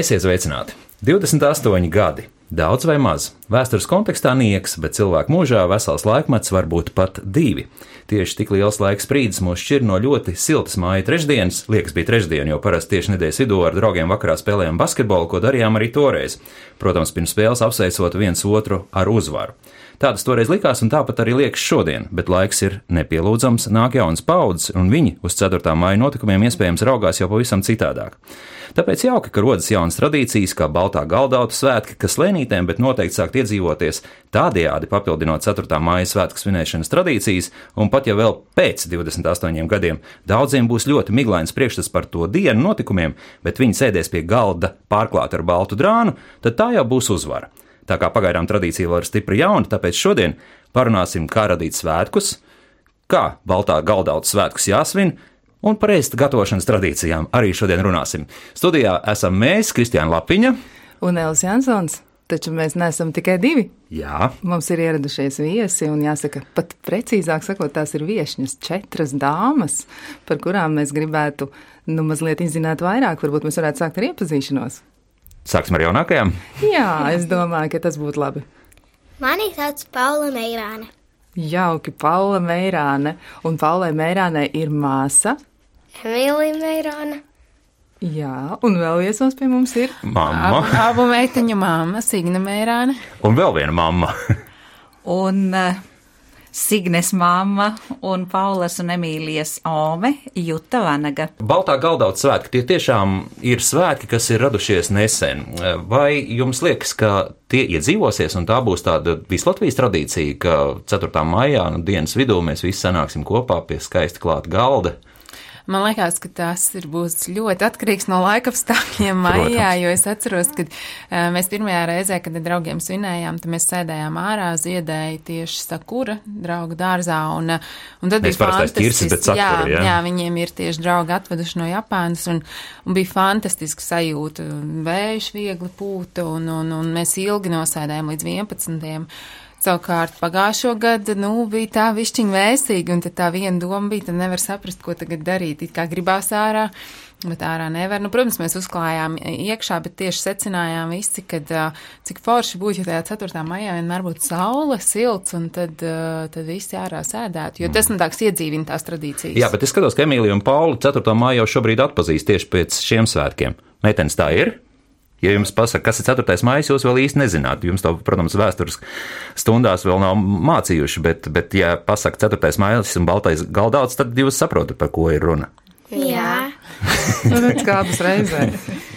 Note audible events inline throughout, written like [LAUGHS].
Esiet sveicināti! 28 gadi. Daudz vai maz. Vēstures kontekstā nieks, bet cilvēku mūžā vesels laikmets var būt pat divi. Tieši tik liels laiks sprīdis mūs šķir no ļoti siltas māja trešdienas, liekas, bija trešdiena, jo parasti tieši nedēļas vidū ar draugiem vakarā spēlējām basketbolu, ko darījām arī toreiz. Protams, pirms spēles apsveicot viens otru ar uzvaru. Tā tas toreiz likās, un tāpat arī liekas šodien, bet laiks ir nepielūdzams, nāk jauns paudzes, un viņi uz 4. maija notikumiem iespējams raugās jau pavisam citādāk. Tāpēc jauki, ka rodas jaunas tradīcijas, kā Baltā galdauta svētki, kas lēnītēm, bet noteikti sākt iedzīvoties tādējādi papildinot 4. māja svētku svinēšanas tradīcijas, un pat ja vēl pēc 28 gadiem daudziem būs ļoti miglains priekšstats par to dienu notikumiem, bet viņi sēdēs pie galda pārklāt ar baltu drānu, tad tā jau būs uzvara. Tā kā pagaidām tradīcija vēl ir stipri jauna, tāpēc šodien parunāsim, kā radīt svētkus, kā Baltā galdauts svētkus jāsvin, un par ēst gatavošanas tradīcijām arī šodien runāsim. Studijā esam mēs, Kristiāna Lapiņa un Elis Jansons. Taču mēs neesam tikai divi. Jā. Mums ir ieradušies viesi, un jāsaka, pat precīzāk sakot, tās ir viesņas, četras dāmas, par kurām mēs gribētu nu, mazliet izzināt vairāk. Varbūt mēs varētu sākt ar iepazīšanos. Sāksim ar jaunākajām? Jā, es domāju, ka tas būtu labi. Mani sauc Paula Meirāne. Jauki, Paula Meirāne. Un Paulai Meirānei ir māsa. Emīlija Meirāne. Jā, un vēl viesos pie mums ir mamma. Abu, abu meiteņu māma, Signa Meirāne. Un vēl viena mamma. un uh, Signes mamma un Paulas un Emīlijas Ome Juta Vanaga. Baltā galdauts svētki tie tiešām ir svētki, kas ir radušies nesen. Vai jums liekas, ka tie iedzīvosies un tā būs tāda vislatvijas tradīcija, ka 4. maijā nu, dienas vidū mēs visi sanāksim kopā pie skaisti klāta galda? Man liekas, ka tas ir, būs ļoti atkarīgs no laika apstākļiem maijā, jo es atceros, ka uh, mēs pirmajā reizē, kad ar draugiem svinējām, tad mēs sēdējām ārā, ziedēja tieši sakura draugu dārzā, un, un tad Mēs bija fantastiski. sakura, jā, jā. jā, viņiem ir tieši draugi atveduši no Japānas, un, un bija fantastiska sajūta. Vējš viegli pūta, un, un, un mēs ilgi nosēdējām līdz 11. Savukārt pagājušo gadu, nu, bija tā višķiņa vēsīga, un tā viena doma bija, tad nevar saprast, ko tagad darīt. It kā gribās ārā, bet ārā nevar. Nu, protams, mēs uzklājām iekšā, bet tieši secinājām visi, kad cik forši būtu, ja tajā 4. maijā vienmēr būtu saule, silts, un tad, tad visi ārā sēdētu, jo tas, nu, tāds iedzīvina tās tradīcijas. Jā, bet es skatos, ka Emīlija un Paula 4. māju jau šobrīd atpazīst tieši pēc šiem svētkiem. Meitenes tā ir? Ja jums pasaka, kas ir 4. maija, jūs vēl īsti nezināt. Jums to, protams, vēstures stundās vēl nav mācījuši, bet, bet ja pasaka 4. maija un baltais galdauts, tad jūs saprotat, par ko ir runa. Jā. Nu, kādas reizes. [LAUGHS]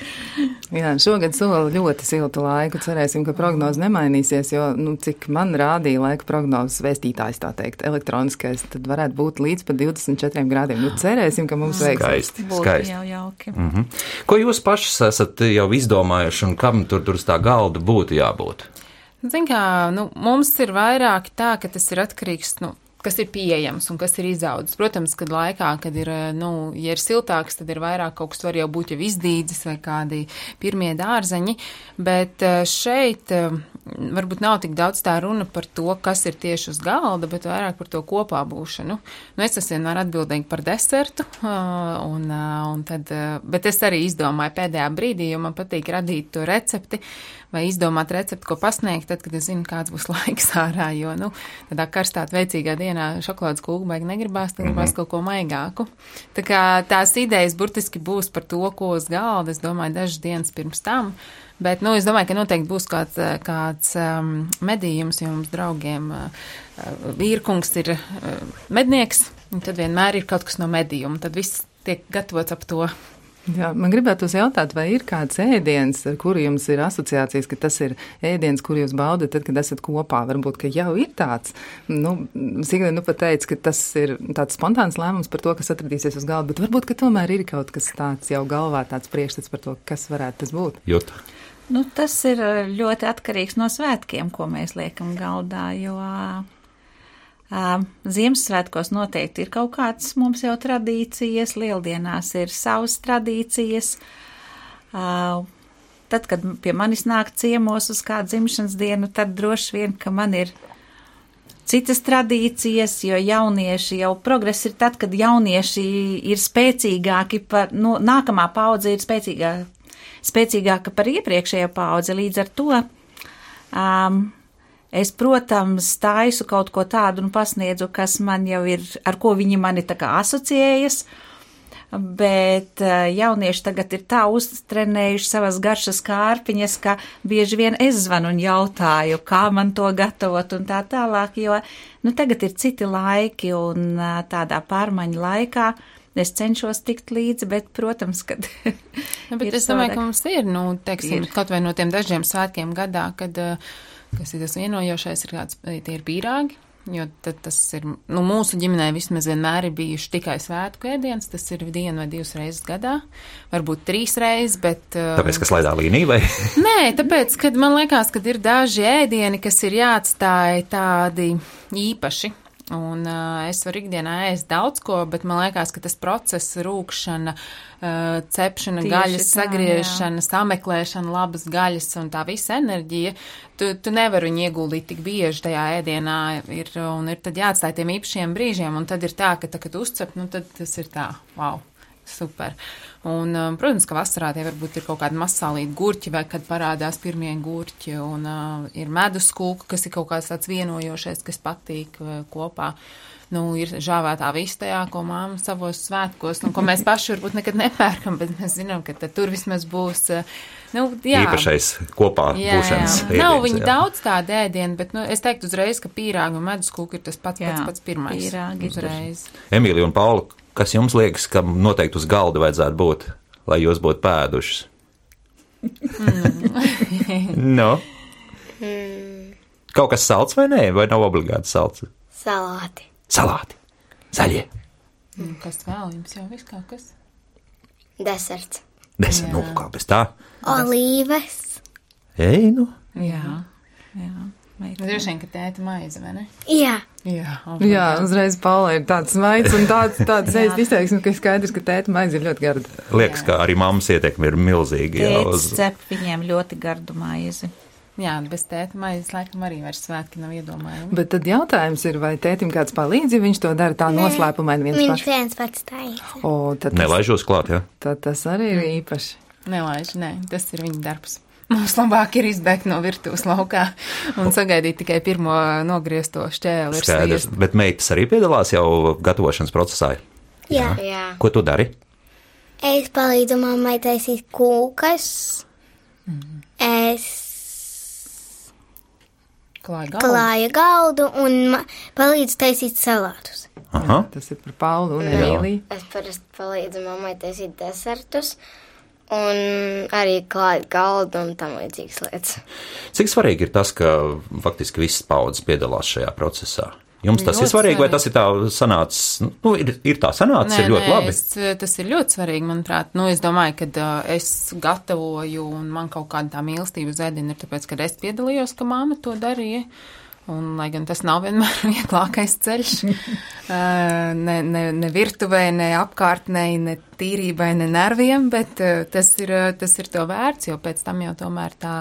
Jā, šogad sola ļoti siltu laiku. Cerēsim, ka prognoze nemainīsies, jo, nu, cik man rādīja laika prognozes vēstītājs, tā teikt, elektroniskais, tad varētu būt līdz pat 24 grādiem. Nu, cerēsim, ka mums veiksies. Skaisti, skaisti. jau jauki. Mm -hmm. Ko jūs pašas esat jau izdomājuši un kam tur, tur uz tā galda būtu jābūt? Zin kā, nu, mums ir vairāk tā, ka tas ir atkarīgs, nu, kas ir pieejams un kas ir izaudzis. Protams, kad laikā, kad ir, nu, ja ir siltāks, tad ir vairāk kaut kas var jau būt jau izdīdzis vai kādi pirmie dārzeņi, bet eh, šeit eh, varbūt nav tik daudz tā runa par to, kas ir tieši uz galda, bet vairāk par to kopā būšanu. Nu, es esmu vienmēr atbildīga par desertu, un, un tad, bet es arī izdomāju pēdējā brīdī, jo man patīk radīt to recepti vai izdomāt recepti, ko pasniegt, tad, kad es zinu, kāds būs [LAUGHS] laiks ārā, jo, nu, tādā karstā, veicīgā dienā šokolādes kūku baigi negribās, tad gribās kaut ko maigāku. Tā kā tās idejas burtiski būs par to, ko uz galda, es domāju, dažas dienas pirms tam. Bet, nu, es domāju, ka noteikti būs kāds, kāds um, medījums, jo mums draugiem uh, vīrkungs ir uh, mednieks, un tad vienmēr ir kaut kas no medījuma. Tad viss tiek gatavots ap to. Jā, man gribētu jautāt, vai ir kāds ēdiens, ar kuru jums ir asociācijas, ka tas ir ēdiens, kur jūs baudat, tad, kad esat kopā? Varbūt, ka jau ir tāds. Nu, Signa nu pat teica, ka tas ir tāds spontāns lēmums par to, kas atradīsies uz galda, bet varbūt, ka tomēr ir kaut kas tāds jau galvā, tāds priekšstats par to, kas varētu tas būt. Jut. Nu, tas ir ļoti atkarīgs no svētkiem, ko mēs liekam galdā, jo uh, Ziemassvētkos noteikti ir kaut kādas mums jau tradīcijas, lieldienās ir savas tradīcijas. Uh, tad, kad pie manis nāk ciemos uz kādu dzimšanas dienu, tad droši vien, ka man ir citas tradīcijas, jo jaunieši jau progress ir tad, kad jaunieši ir spēcīgāki par, nu, nākamā paudze ir spēcīgāka, spēcīgāka par iepriekšējo paudzi, līdz ar to. Um, Es, protams, taisu kaut ko tādu un pasniedzu, kas man jau ir, ar ko viņi mani tā kā asociējas, bet eh, jaunieši tagad ir tā uztrenējuši savas garšas kārpiņas, ka bieži vien es zvanu un jautāju, kā man to gatavot un tā tālāk, jo, nu, tagad ir citi laiki un eh, tādā pārmaiņu laikā. Es cenšos tikt līdzi, bet, protams, kad. [LAUGHS] Nu, bet es domāju, ka mums ir, nu, teiksim, ir. kaut vai no tiem dažiem svētkiem gadā, kad, kas ir tas vienojošais, ir kāds, tie ir pīrāgi, Jo tad tas ir, nu, mūsu ģimenē vismaz vienmēr ir bijuši tikai svētku ēdienas, tas ir viena vai divas reizes gadā, varbūt trīs reizes, bet. Tāpēc, ka slēdā līnija vai? [LAUGHS] Nē, tāpēc, ka man liekas, ka ir daži ēdieni, kas ir jāatstāj tādi īpaši. Un uh, es varu ikdienā ēst daudz ko, bet man liekas, ka tas process, rūkšana, uh, cepšana, Tieši gaļas tā, sagriešana, jā. sameklēšana, labas gaļas un tā visa enerģija, tu, tu nevari viņu ieguldīt tik bieži tajā ēdienā, ir, un ir tad jāatstāj tiem īpašiem brīžiem, un tad ir tā, ka, tā, kad uzcep, nu tad tas ir tā, wow, super. Un, um, protams, ka vasarā tie varbūt ir kaut kādi masālīti gurķi, vai kad parādās pirmie gurķi, un uh, ir medus kūka, kas ir kaut kāds tāds vienojošais, kas patīk uh, kopā. Nu, ir žāvētā vistajā, ko māma savos svētkos, nu, ko mēs [LAUGHS] paši varbūt nekad nepērkam, bet mēs zinām, ka tur vismaz būs. Uh, Nu, jā. Īpašais kopā jā, būšanas. Jā. Ēdiens, Nav viņi jā. daudz tādu ēdienu, bet nu, es teiktu uzreiz, ka pīrāgi un medus kūka ir tas pats, jā, pats, pats pirmais. Pīrāgi uzreiz. Emīlija un Paula, Kas jums liekas, ka noteikti uz galda vajadzētu būt, lai jūs būtu pēdušas? Mm. [LAUGHS] no? Mm. Kaut kas salds vai nē, vai nav obligāti salds? Salāti. Salāti. Zaļie. Mm, kas vēl jums jau viss kaut kas? Deserts. Deserts, nu kā bez tā? Olīves. Ej, nu. Jā. Jā. Droši vien, ka tēta maize, vai ne? Jā. Jā, jā, uzreiz Paula ir tāds maigs un tāds, tāds [LAUGHS] ēst izteiksme, ka skaidrs, ka tēta maize ir ļoti garda. Liekas, jā. ka arī mammas ietekme ir milzīga. Jā, uz... cep viņiem ļoti gardu maizi. Jā, bez tēta maizes laikam arī vairs svētki nav iedomājami. Bet tad jautājums ir, vai tētim kāds palīdz, ja viņš to dara tā noslēpumaini viens viņš pats? Viņš viens pats taisa. O, tad tas, Nelaižos klāt, jā? Tad tas arī ir īpaši. Nelaiž, nē, tas ir viņa darbs. Mums labāk ir izbēgt no virtuves laukā un sagaidīt tikai pirmo nogriezto šķēli. Skaidrs, bet meitas arī piedalās jau gatavošanas procesā. Jā. Jā. Ko tu dari? Es palīdzu mammai taisīt kūkas. Mm. Es klāju galdu, klāju galdu un palīdzu taisīt salātus. Aha. Tas ir par Paulu un Emīliju. Es parasti palīdzu mammai taisīt desertus. Un arī klāt galdu un tam līdzīgas lietas. Cik svarīgi ir tas, ka faktiski visas paudzes piedalās šajā procesā? Jums tas ļoti ir svarīgi, svarīgi, vai tas ir tā sanācis, nu, ir, ir tā sanācis, nē, ir ļoti nē, labi? Es, tas ir ļoti svarīgi, manuprāt. Nu, es domāju, ka uh, es gatavoju un man kaut kāda tā mīlestība uz ēdienu ir tāpēc, ka es piedalījos, ka māma to darīja. Un, lai gan tas nav vienmēr [LAUGHS] vieglākais ceļš, [LAUGHS] ne, ne, ne virtuvē, ne apkārtnē, ne tīrībai, ne nerviem, bet tas ir, tas ir to vērts, jo pēc tam jau tomēr tā,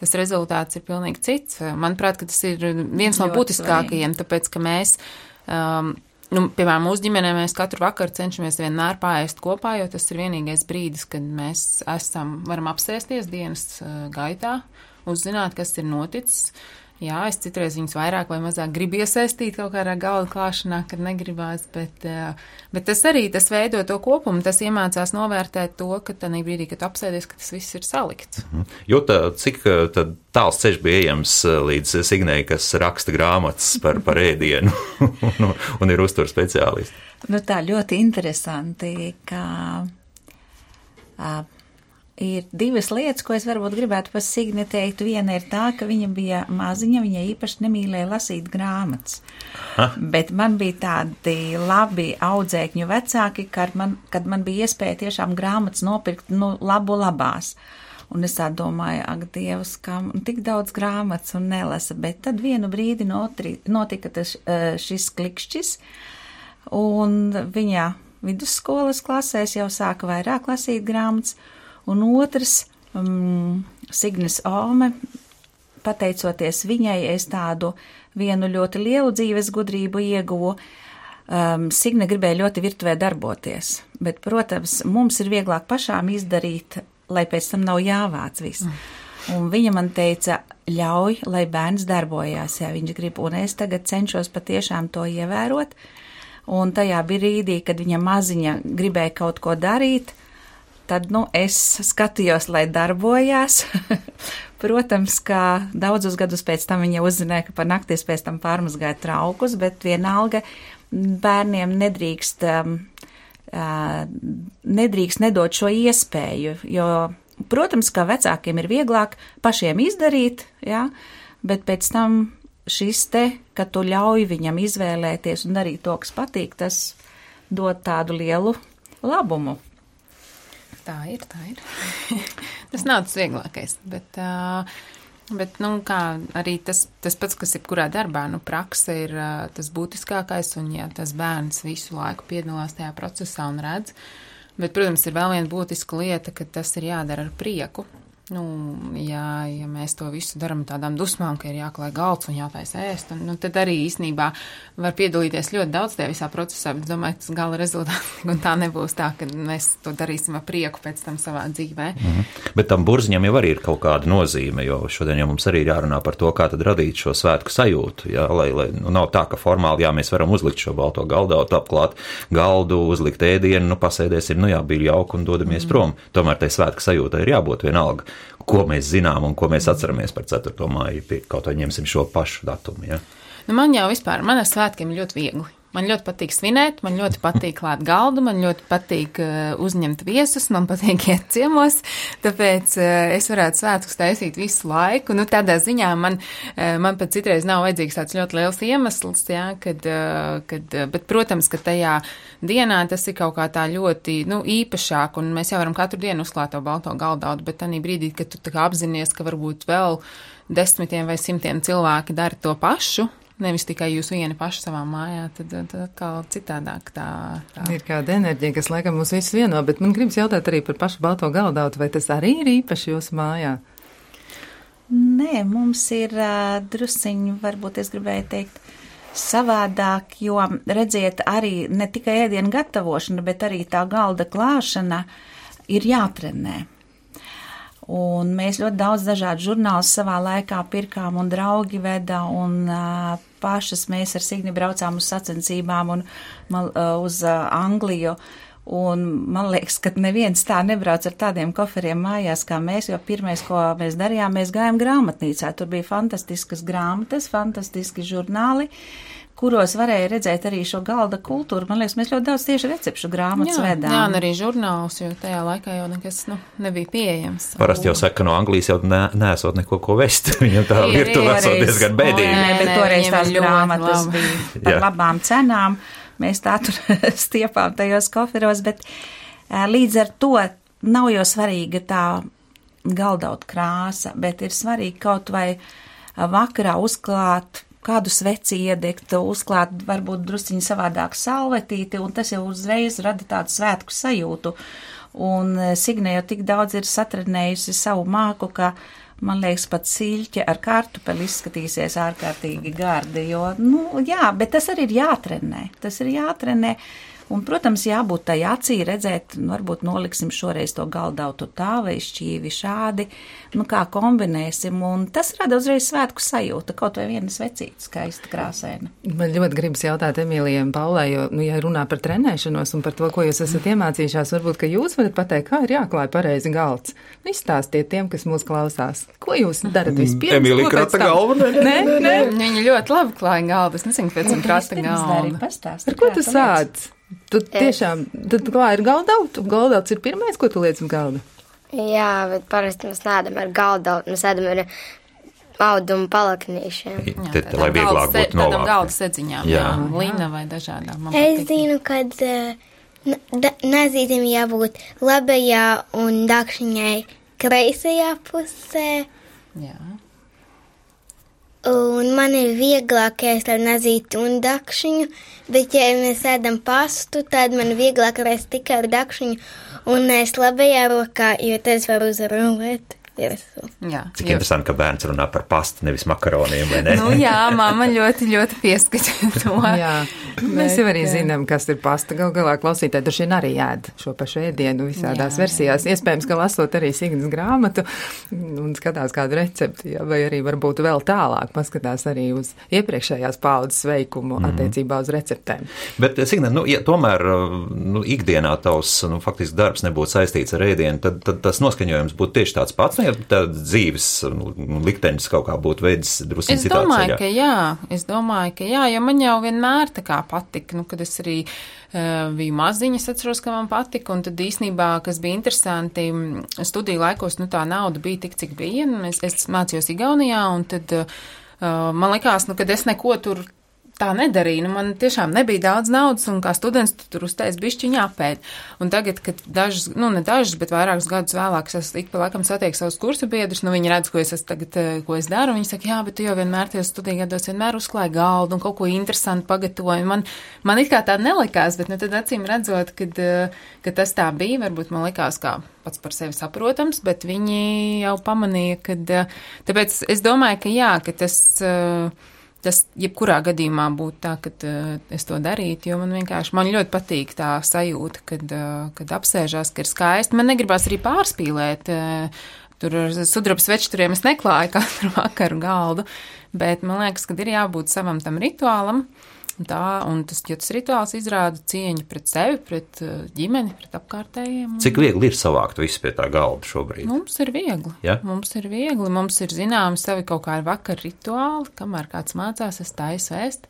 tas rezultāts ir pilnīgi cits. Manuprāt, tas ir viens no būtiskākajiem, tāpēc, ka mēs. Um, Nu, piemēram, mūsu ģimenē mēs katru vakaru cenšamies vienmēr pāriest kopā, jo tas ir vienīgais brīdis, kad mēs esam, varam apsēsties dienas gaitā, uzzināt, kas ir noticis. Uh, Jā, es citreiz viņus vairāk vai mazāk gribu iesaistīt kaut kādā galda klāšanā, kad negribās, bet, bet tas arī tas veido to kopumu. Tas iemācās novērtēt to, ka tajā brīdī, kad apsēdies, ka tas viss ir salikts. Mhm. Jūta, cik tāls ceļš bija ejams līdz Signei, kas raksta grāmatas par, par ēdienu [LAUGHS] un, un ir uztur speciālisti? Nu, tā ļoti interesanti, ka. Uh, ir divas lietas, ko es varbūt gribētu par Signi teikt. Viena ir tā, ka viņa bija maziņa, viņa īpaši nemīlēja lasīt grāmatas. Ha? Bet man bija tādi labi audzēkņu vecāki, kad man, kad man bija iespēja tiešām grāmatas nopirkt, nu, labu labās. Un es tā domāju, ak, Dievs, kam tik daudz grāmatas un nelasa, bet tad vienu brīdi notri, notika tas, eh, šis klikšķis, un viņa vidusskolas klasēs jau sāka vairāk lasīt grāmatas, un otrs um, Signis Alme pateicoties viņai, es tādu vienu ļoti lielu dzīves gudrību ieguvu. Um, Signe gribēja ļoti virtuvē darboties, bet, protams, mums ir vieglāk pašām izdarīt, lai pēc tam nav jāvāc viss. Mm. Un viņa man teica, ļauj, lai bērns darbojās, ja viņš grib, un es tagad cenšos patiešām to ievērot. Un tajā brīdī, kad viņa maziņa gribēja kaut ko darīt, tad, nu, es skatījos, lai darbojās. [LAUGHS] Protams, ka daudzus gadus pēc tam viņa uzzināja, ka pa naktis pēc tam pārmazgāja traukus, bet vienalga bērniem nedrīkst, um, uh, nedrīkst nedot šo iespēju, jo Protams, ka vecākiem ir vieglāk pašiem izdarīt, ja, bet pēc tam šis te, ka tu ļauj viņam izvēlēties un darīt to, kas patīk, tas dod tādu lielu labumu. Tā ir, tā ir. [LAUGHS] tas nav tas vieglākais, bet, bet nu, arī tas, tas pats, kas jebkurā darbā, nu, praksa ir tas būtiskākais, un ja tas bērns visu laiku piedalās tajā procesā un redz, Bet, protams, ir vēl viena būtiska lieta, ka tas ir jādara ar prieku. Nu, ja, ja mēs to visu darām tādām dusmām, ka ir jāklāj galds un jātaisa ēst, un, nu, tad arī īsnībā var piedalīties ļoti daudz tajā visā procesā, bet domāju, tas gala rezultāts, [LAUGHS] un tā nebūs tā, ka mēs to darīsim ar prieku pēc tam savā dzīvē. Mm -hmm. Bet tam burziņam jau arī ir kaut kāda nozīme, jo šodien jau mums arī ir jārunā par to, kā tad radīt šo svētku sajūtu, jā, lai, lai nu, nav tā, ka formāli, jā, mēs varam uzlikt šo balto galdautu, apklāt galdu, uzlikt ēdienu, nu, pasēdēsim, nu jā, bija jauki un dodamies mm -hmm. prom. Tomēr tai svētku sajūtai ir jābūt vienalga ko mēs zinām un ko mēs atceramies par 4. māju, kaut vai ņemsim šo pašu datumu. Ja? Nu, man jau vispār, man ar svētkiem ļoti viegli. Man ļoti patīk svinēt, man ļoti patīk klāt galdu, man ļoti patīk uh, uzņemt viesus, man patīk iet ciemos, tāpēc uh, es varētu svētkus taisīt visu laiku. Nu, tādā ziņā man, uh, man pat citreiz nav vajadzīgs tāds ļoti liels iemesls, jā, kad, uh, kad, uh, bet, protams, ka tajā dienā tas ir kaut kā tā ļoti, nu, īpašāk, un mēs jau varam katru dienu uzklāt to balto galdaudu, bet tanī brīdī, kad tu tā kā apzinies, ka varbūt vēl desmitiem vai simtiem cilvēki dara to pašu, Nevis tikai jūs vieni paši savā mājā, tad, tad atkal citādāk tā, tā. Ir kāda enerģija, kas laikam mūs visus vieno, bet man gribas jautāt arī par pašu balto galdautu, vai tas arī ir īpaši jūsu mājā? Nē, mums ir uh, drusciņi, varbūt es gribēju teikt, savādāk, jo redziet, arī ne tikai ēdienu gatavošana, bet arī tā galda klāšana ir jātrenē. Un mēs ļoti daudz dažādu žurnālus savā laikā pirkām un draugi veda un uh, pašas mēs ar Signi braucām uz sacensībām un mal, uz Angliju. Un man liekas, ka neviens tā nebrauc ar tādiem koferiem mājās kā mēs, jo pirmais, ko mēs darījām, mēs gājām grāmatnīcā. Tur bija fantastiskas grāmatas, fantastiski žurnāli. Kuros varēja redzēt arī šo galda kultūru. Man liekas, mēs ļoti daudz tieši recepšu grāmatas jā, vedām. Jā, un arī žurnālus, jo tajā laikā jau nekas nu, nebija pieejams. Parasti jau saka, no Anglijas jau ne, nesot neko ko vest. [LAUGHS] Viņam tā virtuve esot diezgan bēdīgi. Nē, bet toreiz tās grāmatas labi. bija [LAUGHS] par jā. labām cenām. Mēs tā tur [LAUGHS] stiepām tajos koferos, bet līdz ar to nav jau svarīga tā galdaut krāsa, bet ir svarīgi kaut vai vakarā uzklāt kādu sveci iedegt, uzklāt varbūt drusciņi savādāk salvetīti, un tas jau uzreiz rada tādu svētku sajūtu. Un eh, Signe jau tik daudz ir satrenējusi savu māku, ka man liekas, pat siļķe ar kartupeli izskatīsies ārkārtīgi gardi, jo, nu, jā, bet tas arī ir jātrenē. Tas ir jātrenē. Un, protams, jābūt tai acī redzēt, nu, varbūt noliksim šoreiz to galdautu tā vai šķīvi šādi, nu kā kombinēsim, un tas rada uzreiz svētku sajūta, kaut vai viena svecīta skaista krāsēna. Man ļoti gribas jautāt Emīlijai un Paulai, jo, nu, ja runā par trenēšanos un par to, ko jūs esat iemācījušās, varbūt, ka jūs varat pateikt, kā ir jāklāj pareizi galds. Nu, izstāstiet tiem, kas mūs klausās. Ko jūs darat vispirms? Emīlija krata galvu, ne? Nē, nē. Viņa ļoti labi klāja galdu, es nezinu, pēc tam krata galvu. Ar ko tu sāc? Tu tiešām, tad kā ir galdauts? Galdauts ir pirmais, ko tu liec uz galda? Jā, bet parasti mēs nēdam ar galdautu, mēs ēdam ar audumu palaknīšiem. Jā, tad, lai vieglāk būtu novākt. Galda sedziņām, jā. jā, lina vai dažādām. Es zinu, kad uh, nazītim jābūt labajā un dakšiņai kreisajā pusē. Jā. Un man ir vieglāk ēst ar nazīti un dakšiņu, bet, ja mēs ēdam pastu, tad man vieglāk ēst tikai ar dakšiņu un ēst labajā rokā, jo tas var uzrunāt. Virsū. Jā, Cik jo- interesanti, ka bērns runā par pastu, nevis makaroniem, vai ne? Nu, jā, mamma ļoti, ļoti pieskaita to. Jā, mēs jau arī Bet, zinām, kas ir pasta. Gal galā klausītāji droši vien arī ēd šo pašu ēdienu visādās Jā. versijās. Iespējams, ka lasot arī Signas grāmatu un skatās kādu recepti, jā, vai arī varbūt vēl tālāk paskatās arī uz iepriekšējās paudzes veikumu attiecībā uz receptēm. Bet, Signe, nu, ja tomēr nu, ikdienā tavs nu, faktiski darbs nebūtu saistīts ar ēdienu, tad, tad tas noskaņojums būtu tieši tāds pats. Ja tā dzīves nu, liktenis kaut kā būtu veids drusku Es citā domāju, ceļā. ka jā, es domāju, ka jā, jo man jau vienmēr tā kā patika, nu, kad es arī uh, biju maziņa, es atceros, ka man patika, un tad īsnībā, kas bija interesanti, m, studiju laikos, nu, tā nauda bija tik, cik bija, un es, es mācījos Igaunijā, un tad uh, man likās, nu, kad es neko tur tā nedarīju. Nu, man tiešām nebija daudz naudas, un kā students tu tur uztais bišķiņā apēd. Un tagad, kad dažas, nu ne dažas, bet vairākus gadus vēlāk es ik pa laikam satieku savus kursu biedrus, nu viņi redz, ko es tagad, eh, ko es daru, un viņi saka, jā, bet tu jau vienmēr tajos studiju gados vienmēr uzklāji galdu un kaut ko interesantu pagatavoji. Man, man it kā tā nelikās, bet nu tad acīm redzot, kad, eh, ka tas tā bija, varbūt man likās kā pats par sevi saprotams, bet viņi jau pamanīja, ka, eh, tāpēc es domāju, ka jā, ka tas. eh, Tas jebkurā gadījumā būtu tā, ka uh, es to darītu, jo man vienkārši man ļoti patīk tā sajūta, kad, uh, kad apsēžās, ka ir skaisti. Man negribas arī pārspīlēt. Uh, tur ar sudraba svečturiem es neklāju katru [LAUGHS] vakaru galdu, bet man liekas, ka ir jābūt savam tam rituālam. Un Tā, un tas, tas rituāls izrāda cieņu pret sevi, pret uh, ģimeni, pret apkārtējiem. un- Cik viegli ir savākt visu pie tā galda šobrīd? Mums ir viegli. Ja? Mums ir viegli. Mums ir zināms savi kaut kādi vakar rituāli, kamēr kāds mācās, es taisu ēst.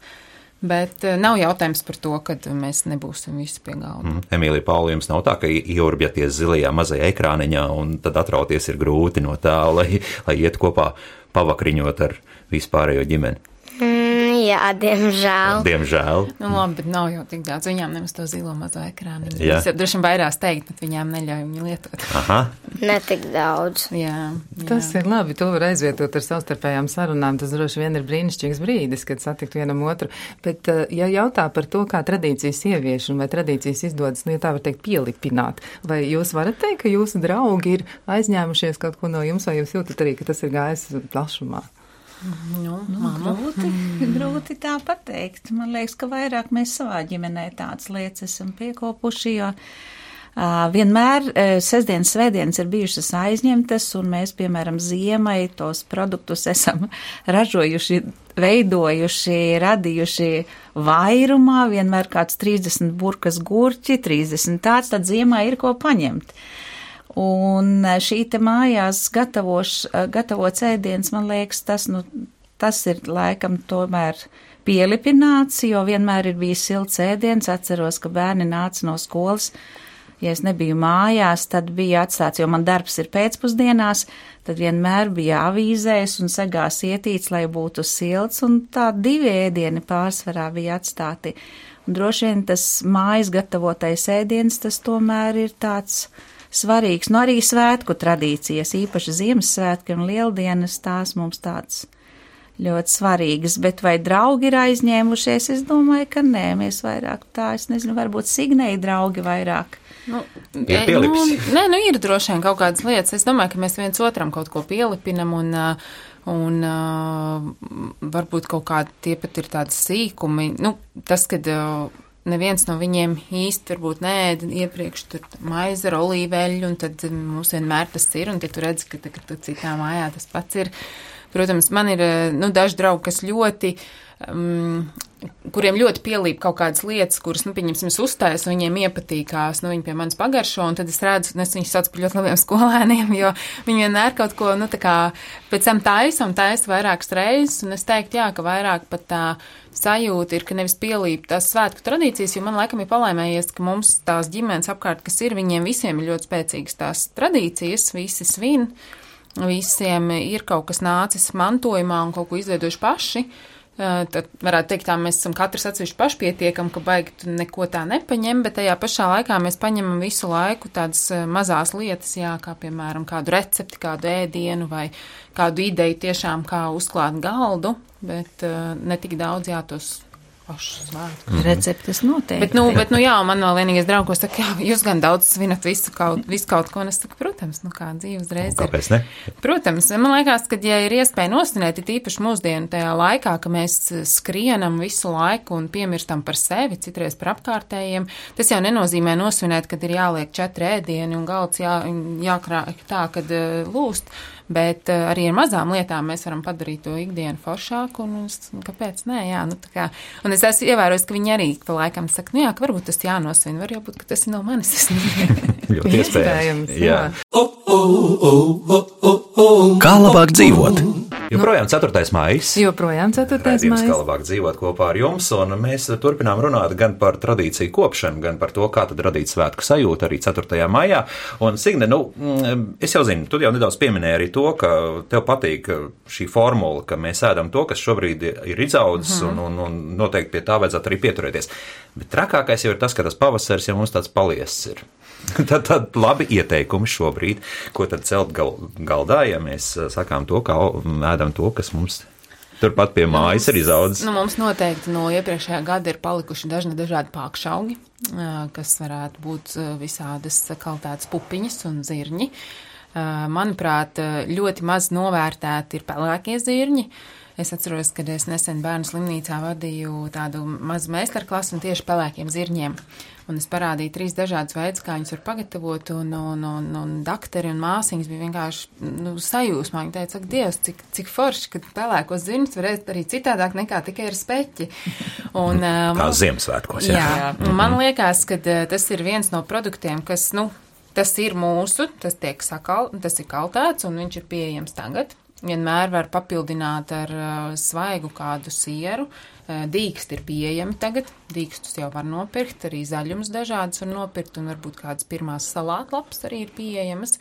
Bet uh, nav jautājums par to, ka mēs nebūsim visi pie galda. Mm. Emīlija Pauli, jums nav tā, ka ieurbjaties zilajā mazajā ekrāniņā un tad atrauties ir grūti no tā, lai, lai iet kopā pavakriņot ar vispārējo ģimeni. Mm, jā, diemžēl. Diemžēl. Nu, labi, bet nav jau tik daudz. Viņām nemaz to zilo mazo ekrānu. Jā. Jau droši vien vairāk teikt, bet viņām neļauj viņu lietot. Aha. Netik daudz. Jā, jā. Tas ir labi, to var aizvietot ar savstarpējām sarunām. Tas droši vien ir brīnišķīgs brīdis, kad satikt vienam otru. Bet, eh, ja jautā par to, kā tradīcijas ievieš un vai tradīcijas izdodas, nu, ja tā var teikt, pielipināt, vai jūs varat teikt, ka jūsu draugi ir aizņēmušies kaut ko no jums, vai jūs jūtat arī, ka tas ir gājis plašumā? Nu, Nu, grūti, [LAUGHS] grūti tā pateikt. Man liekas, ka vairāk mēs savā ģimenē tādas lietas esam piekopuši, jo uh, vienmēr uh, sestdienas, svētdienas ir bijušas aizņemtas, un mēs, piemēram, ziemai tos produktus esam [LAUGHS] ražojuši, veidojuši, radījuši vairumā, vienmēr kāds 30 burkas gurķi, 30 tāds, tad ziemā ir ko paņemt. Un eh, šī te mājās gatavoš, eh, gatavots ēdiens, man liekas, tas, nu, tas ir laikam tomēr pielipināts, jo vienmēr ir bijis silts ēdiens. Atceros, ka bērni nāca no skolas. Ja es nebiju mājās, tad bija atstāts, jo man darbs ir pēcpusdienās, tad vienmēr bija avīzēs un segās ietīts, lai būtu silts, un tā divi ēdieni pārsvarā bija atstāti. Un droši vien tas mājas gatavotais ēdiens, tas tomēr ir tāds svarīgs. Nu, arī svētku tradīcijas, īpaši Ziemassvētki un Lieldienas, tās mums tāds ļoti svarīgas, bet vai draugi ir aizņēmušies? Es domāju, ka nē, mēs vairāk tā, es nezinu, varbūt Signei draugi vairāk. Nu, Ir e, pielipis. Nu, nē, nu ir droši vien kaut kādas lietas. Es domāju, ka mēs viens otram kaut ko pielipinam un, uh, un uh, varbūt kaut kādi tie pat ir tādi sīkumi. Nu, tas, kad uh, neviens no viņiem īsti varbūt nēd iepriekš tur maize ar olīveļu, un tad mums vienmēr tas ir, un tad tu redzi, ka tagad tu citā mājā tas pats ir. Protams, man ir, uh, nu, daži draugi, kas ļoti um, kuriem ļoti pielīp kaut kādas lietas, kuras, nu, pieņemsim, es uzstājas, un viņiem iepatīkās, nu, viņi pie manis pagaršo, un tad es redzu, un es viņus saucu par ļoti labiem [LAUGHS] skolēniem, jo viņi vienmēr kaut ko, nu, tā kā pēc tam taisa un taisa vairākas reizes, un es teiktu, jā, ka vairāk pat tā sajūta ir, ka nevis pielīp tās svētku tradīcijas, jo man laikam ir palaimējies, ka mums tās ģimenes apkārt, kas ir, viņiem visiem ir ļoti spēcīgas tās tradīcijas, visi svin, visiem ir kaut kas nācis mantojumā un kaut ko izveidojuši paši. Uh, Tad varētu teikt, tā mēs esam katrs atsevišķi pašpietiekami, ka baigi neko tā nepaņem, bet tajā pašā laikā mēs paņemam visu laiku tādas uh, mazās lietas, jā, kā piemēram kādu recepti, kādu ēdienu vai kādu ideju tiešām, kā uzklāt galdu, bet uh, ne tik daudz, jā, tos pašu svētku. Receptes noteikti. Bet, nu, bet, nu, jā, man vēl vienīgais draugs, saka, jā, jūs gan daudz svinat visu kaut, visu kaut ko, un es saku, protams, nu kā dzīve uzreiz ir. Kāpēc ne? Protams, man liekas, ka, ja ir iespēja nosvinēt, ir īpaši mūsdienu tajā laikā, ka mēs skrienam visu laiku un piemirstam par sevi, citreiz par apkārtējiem, tas jau nenozīmē nosvinēt, kad ir jāliek četri ēdieni un galds jā, jākrāk tā, kad uh, lūst. Bet uh, arī ar mazām lietām mēs varam padarīt to ikdienu foršāku, un es, kāpēc nē, jā, nu tā kā. Un es esmu ievērojis, ka viņi arī pa laikam saka, nu jā, ka varbūt tas jānosvin, var jau būt, ka tas ir no manis. [LAUGHS] [LAUGHS] Ļoti Iespējams, iespējams. Jā. jā. Kā labāk dzīvot? Joprojām 4. maijs. Joprojām 4. Raidījums, kā labāk dzīvot kopā ar jums, un mēs turpinām runāt gan par tradīciju kopšanu, gan par to, kā tad radīt svētku sajūtu arī 4. maijā. Un, Signe, nu, mm, es jau zinu, tu jau nedaudz pieminēji arī to, ka tev patīk šī formula, ka mēs ēdam to, kas šobrīd ir izaudzis, mm -hmm. un, un, un noteikti pie tā vajadzētu arī pieturēties. Bet trakākais jau ir tas, ka tas pavasaris jau mums tāds paliesis ir. [LAUGHS] Tad, tad labi ieteikumi šobrīd, ko tad celt gal, galdā, ja mēs eh, sakām to, kā ēdam to, kas mums turpat pie mājas ir izaudzis. Nu, mums noteikti no iepriekšējā gada ir palikuši dažni dažādi pākšaugi, ā, kas varētu būt ā, visādas kvalitātes pupiņas un zirņi. Manuprāt, ļoti maz novērtēti ir pelēkie zirņi. Es atceros, kad es nesen bērnu slimnīcā vadīju tādu mazu meistarklasu un tieši pelēkiem zirņiem. Un es parādīju trīs dažādus veidus, kā viņus var pagatavot, un, un, un, un dakteri un māsiņas bija vienkārši nu, sajūsmā. Viņi teica, ak, Dievs, cik, cik forši, ka pelēkos zirņus var ēst arī citādāk nekā tikai ar speķi. [LAUGHS] Un, um, Kā Ziemassvētkos. Jā. Jā, un man liekas, ka tas ir viens no produktiem, kas, nu, tas ir mūsu, tas tiek sakal, tas ir kaltēts un viņš ir pieejams tagad. Vienmēr var papildināt ar uh, svaigu kādu sieru. Uh, Dīksti ir pieejami tagad, dīkstus jau var nopirkt, arī zaļums dažādas var nopirkt, un varbūt kādas pirmās salātlapas arī ir pieejamas.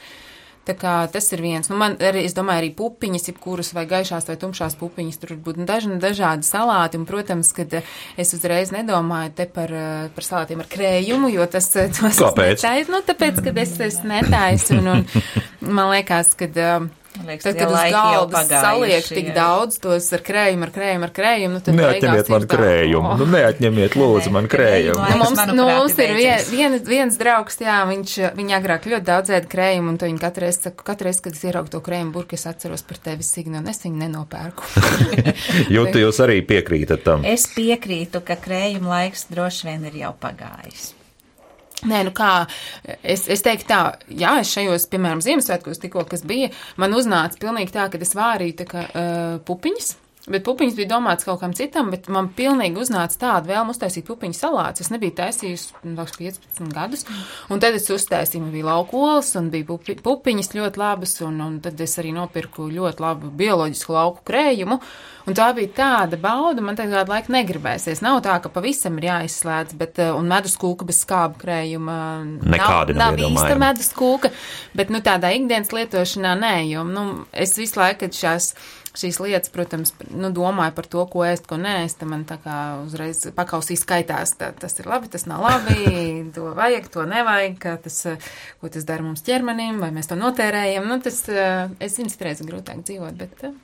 Tā kā tas ir viens. Nu, man arī, es domāju, arī pupiņas, jebkuras vai gaišās vai tumšās pupiņas, tur var būt dažni dažādi salāti, un, protams, kad eh, es uzreiz nedomāju te par, eh, par salātiem ar krējumu, jo tas, eh, tos Kāpēc? netaisu. Nu, tāpēc, kad es, es netaisu, un, un man liekas, kad. Uh, liekas, Tad, kad uz galda saliek tik jā. daudz tos ar krējumu, ar krējumu, ar krējumu, nu tad Neatņemiet man ir tā, krējumu. "Oh." Nu, neatņemiet, lūdzu, man krējumu. Nu, mums, nu, mums ir vien, vien, viens draugs, jā, viņš, viņa agrāk ļoti daudz ēda krējumu, un to viņa katru reizi saka, katru reizi, kad es ieraugu to krējumu burku, es atceros par tevi signu, un es viņu nenopērku. [LAUGHS] Jūtu jūs arī piekrītat tam. Es piekrītu, ka krējuma laiks droši vien ir jau pagājis. Nē, nu kā, es, es teiktu tā, jā, es šajos, piemēram, Ziemassvētkos tikko, kas bija, man uznāca pilnīgi tā, ka es vārīju tā kā uh, pupiņas. Bet pupiņas bija domāts kaut kam citam, bet man pilnīgi uznāca tāda vēlme uztaisīt pupiņu salātus. Es nebiju taisījusi nu, liekas, 15 gadus, un tad es uztaisīju, man bija laukols, un bija pupi, pupiņas ļoti labas, un, un tad es arī nopirku ļoti labu bioloģisku lauku krējumu. Un tā bija tāda bauda, man tagad laiku negribēsies. Nav tā, ka pavisam ir jāizslēdz, bet, uh, un medus kūka bez skābu krējuma. Nekādi nav nav, nav īsta medus kūka, bet, nu, tādā ikdienas lietošanā nē, jo, nu, es visu laiku, šās šīs lietas, protams, nu, domāju par to, ko ēst, ko nēst. Man tā kā uzreiz pakausī skaitās, tā, tas ir labi, tas nav labi, [LAUGHS] to vajag, to nevajag, kā tas, ko tas dara mums ķermenim, vai mēs to notērējam. Nu, tas, es zinu, citreiz ir grūtāk dzīvot, bet. eh,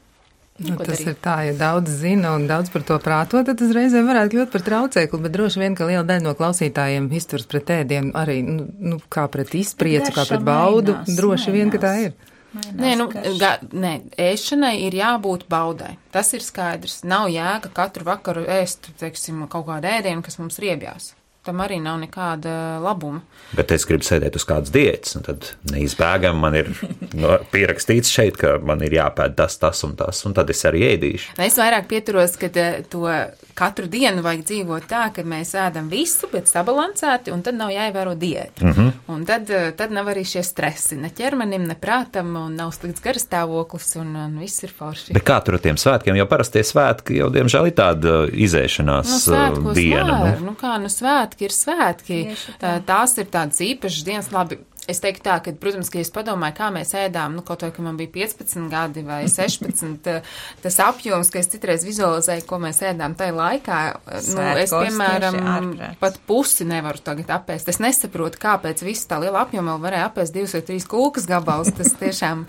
Nu, ko tas darīt? ir tā, ja daudz zina un daudz par to prāto, tad reizēm varētu kļūt par traucēkli, bet droši vien, ka liela daļa no klausītājiem izturs pret ēdienu arī, nu, nu kā pret izpriecu, kā pret baudu. mainās, droši vien, ka tā mainās. ir. Nē, nu, ga, nē, ēšanai ir jābūt baudai. Tas ir skaidrs. Nav jēga katru vakaru ēst, teiksim, kaut kādu ēdienu, kas mums riebjās. Tam arī nav nekāda labuma. Bet es gribu sēdēt uz kādas diētas, un tad neizbēgami man ir [LAUGHS] no, pierakstīts šeit, ka man ir jāpēd tas, tas un tas, un tad es arī ēdīšu. Es vairāk pieturos, ka eh, to katru dienu vajag dzīvot tā, ka mēs ēdam visu, bet sabalansēti, un tad nav jāievēro diēta. Mm -hmm. Un tad, eh, tad nav arī šie stresi ne ķermenim, ne prātam, un nav slikts garstāvoklis, un, un viss ir forši. Bet kā tur ar tiem svētkiem, jo parastie svētki jau diemžēl ir tāda izēšanās Nu, uh, svētkos diena. Nu. nu kā, nu svētki ir svētki. Tā, tās ir tādas īpašas dienas, labi. Es teiktu tā, ka, protams, ka es padomāju, kā mēs ēdām, nu, kaut vai, ka man bija 15 gadi vai [LAUGHS] 16, tā- tas apjoms, ka es citreiz vizualizēju, ko mēs ēdām tajā laikā. Nu, es, Svētkos piemēram, ārprāts. pat pusi nevaru tagad apēst. Es nesaprotu, kāpēc visu tā liela apjoma vēl varēja apēst divus vai trīs kūkas gabalus. Tas tiešām,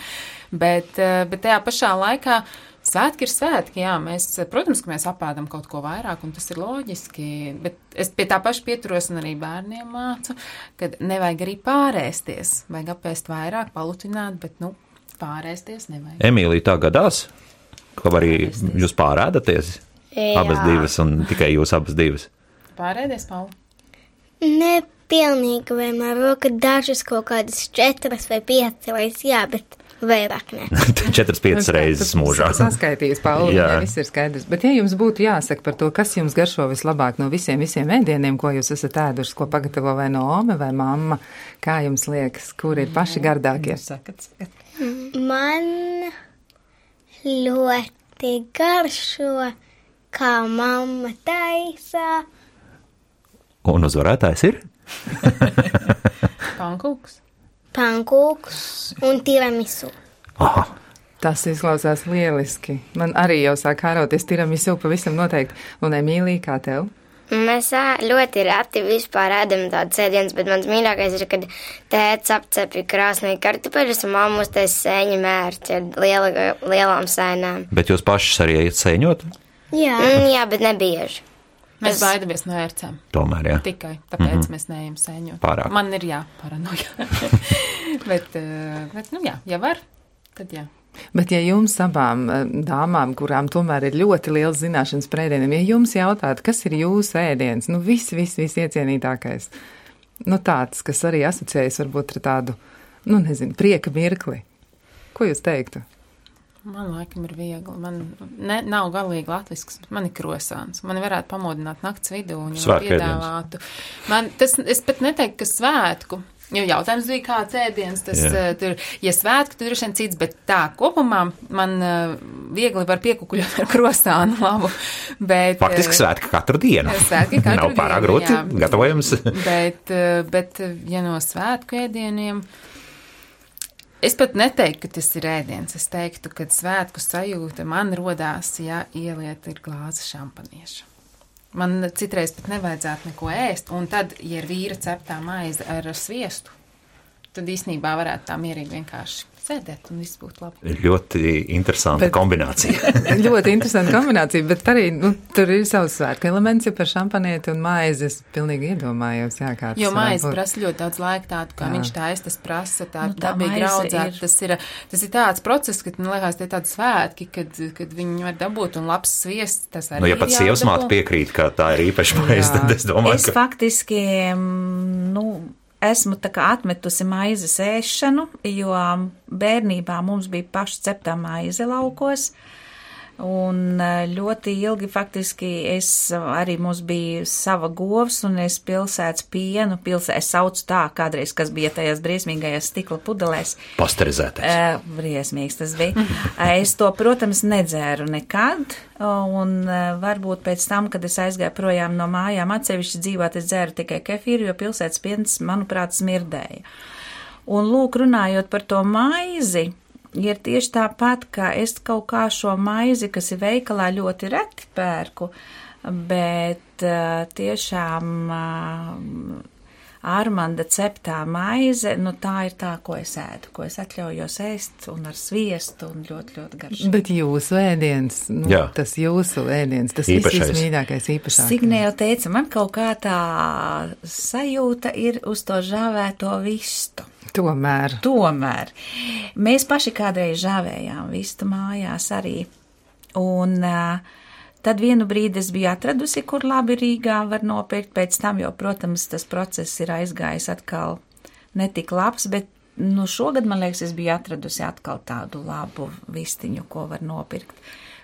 bet, bet tajā pašā laikā Svētki ir svētki, jā, mēs, protams, ka mēs apēdam kaut ko vairāk, un tas ir loģiski, bet es pie tā paša pieturos un arī bērniem mācu, ka nevajag arī pārēsties, vajag apēst vairāk, palutināt, bet, nu, pārēsties nevajag. Emīlija, tā gadās, ka arī jūs pārēdaties? Jā. Abas divas un tikai jūs abas divas. Pārēdies, Paula? Ne pilnīgi vienmēr, ka dažas kaut kādas četras vai piecas jā, bet vairāk ne. [LAUGHS] Četras, piecas reizes mūžā. Saskaitījis, Pauli, Jā. ja viss ir skaidrs. Bet, ja jums būtu jāsaka par to, kas jums garšo vislabāk no visiem, visiem ēdieniem, ko jūs esat ēduši, ko pagatavo vai no ome vai mamma, kā jums liekas, kur ir paši gardākie? Sakat, sakat. Man ļoti garšo, kā mamma taisa. Un uzvarētājs ir? [LAUGHS] Pankūks. Pankūks un tiramisu. Aha, Tas izklausās lieliski. Man arī jau sāk kāroties tiramisu pavisam noteikti. Un Emīlija, kā tev? Mēs ļoti reti vispār ēdam tādu sēdienu, bet mans mīļākais ir, kad tēvs apcepja krāsnī kartupeļus un mamma uztais sēņu mērķi ar liela, lielām sēnām. bet jūs pašas arī ejat sēņot? Jā, mm, jā bet nebieži. Mēs Es- baidamies no ērcēm. Tomēr, jā. Tikai tāpēc mm -hmm. mēs neejam sēņot. Pārāk. Man ir jā, paranoja. [LAUGHS] bet, eh, bet, nu jā, ja var, tad jā. Bet, ja jums abām eh, dāmām, kurām tomēr ir ļoti liels zināšanas par ēdieniem, ja jums jautātu, kas ir jūsu ēdiens, nu viss, viss, viss iecienītākais, nu tāds, kas arī asociējas varbūt ar tādu, nu nezinu, prieka mirkli, ko jūs teiktu? Man laikam ir viegli. Man ne, nav galīgi latvisks, man ir krosāns. Man varētu pamodināt nakts vidū un jau piedāvātu. Man tas, es pat neteiktu, ka svētku. Jo jautājums bija, kāds ēdiens tas Jā. uh, tur, ja svētku, tad droši vien cits, bet tā kopumā man uh, viegli var piekukuļot ar krosānu [LAUGHS] labu. Bet, Faktiski eh, svētki katru dienu. [LAUGHS] Svētki katru Nav pārāk grūti gatavojams. Bet, eh, bet, ja no svētku ēdieniem, es pat neteiktu, ka tas ir ēdiens. Es teiktu, ka svētku sajūta man rodās, ja ieliet ir glāze šampanieša. Man citreiz pat nevajadzētu neko ēst, un tad, ja ir vīra ceptā maize ar sviestu, tad īsnībā varētu tā mierīgi vienkārši sēdēt un viss būtu labi. Ļoti interesanta Bet- kombinācija. [LAUGHS] ļoti interesanta kombinācija, bet arī nu, tur ir savs svētku elements, ja par šampanieti un maizi es pilnīgi iedomājos, jā, kā tas Jo maize būt. prasa ļoti daudz laika, tādu kā Jā. viņš taisa, tas prasa, tā Nu, tā dabīgi maize audzēt. ir- Tas ir, tas ir tāds process, ka, man liekas, tie tādi svētki, kad, kad viņi var dabūt un labs sviests. Tas arī Nu, ja pat sievas māte piekrīt, ka tā ir īpaša maize, tad es domāju, Es ka faktiski, mm, nu, esmu tā kā atmetusi maizes ēšanu, jo bērnībā mums bija paši ceptā maize laukos. Un eh, ļoti ilgi faktiski es arī mums bija sava govs un es pilsētas pienu, pilsē, es saucu tā kādreiz, kas bija tajās briesmīgajās stikla pudelēs. pasterizētais. Uh, briesmīgs tas bija. Es to, protams, nedzēru nekad, un varbūt pēc tam, kad es aizgāju projām no mājām atsevišķi dzīvot, es dzēru tikai kefīru, jo pilsētas piens, manuprāt, smirdēja. Un lūk, runājot par to maizi, ir tieši tāpat, ka es kaut kā šo maizi, kas ir veikalā, ļoti reti pērku, bet uh, tiešām uh, Armanda ceptā maize, nu tā ir tā, ko es ēdu, ko es atļaujos ēst un ar sviestu un ļoti, ļoti garšīgi. Bet jūsu ēdiens, nu, Jā. tas jūsu ēdiens, tas Īpašais. viss mīļākais, īpašākais. Signē jau teica, man kaut kā tā sajūta ir uz to žāvēto vistu. Tomēr. Tomēr mēs paši kādreiz žāvējām vistu mājās arī. Un uh, tad vienu brīdi es biju atradusi, kur labi Rīgā var nopirkt. Pēc tam jau, protams, tas process ir aizgājis atkal netik labs, bet nu, šogad, man liekas, es biju atradusi atkal tādu labu vistiņu, ko var nopirkt.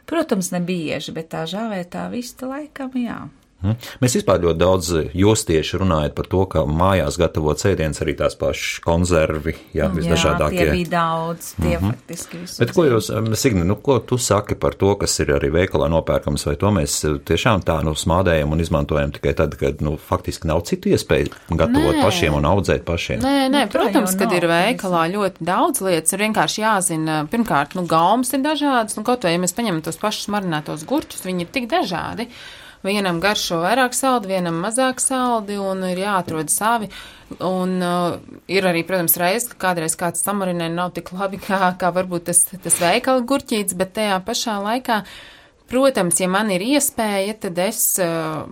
Protams, ne bieži, bet tā žāvētā vista laikam, jā. Mhm. Mēs vispār ļoti daudz jūs tieši runājat par to, ka mājās gatavot sēdienas arī tās pašas konservi, jā, Jā, tie visdažādākie. bija daudz, tie mm -hmm. faktiski visi. Bet ko jūs, Signe, nu, ko tu saki par to, kas ir arī veikalā nopērkams, vai to mēs eh, tiešām tā nu smādējam un izmantojam tikai tad, kad, nu, faktiski nav citu iespēju gatavot Nē. pašiem un audzēt pašiem? Nē, nē, tā protams, kad nav. ir veikalā ļoti daudz lietas, ir vienkārši jāzina, pirmkārt, nu, gaumas ir dažādas, nu, kaut vai, ja mēs paņemam tos pašus marinātos gurķus, viņi ir tik dažādi. Vienam garšo vairāk saldi, vienam mazāk saldi, un ir jāatrod savi. Un uh, ir arī, protams, reizes, ka kādreiz kāds samarinē nav tik labi, [LAUGHS] kā, kā varbūt tas, tas veikala gurķīts, bet tajā pašā laikā, protams, ja man ir iespēja, tad es. Uh,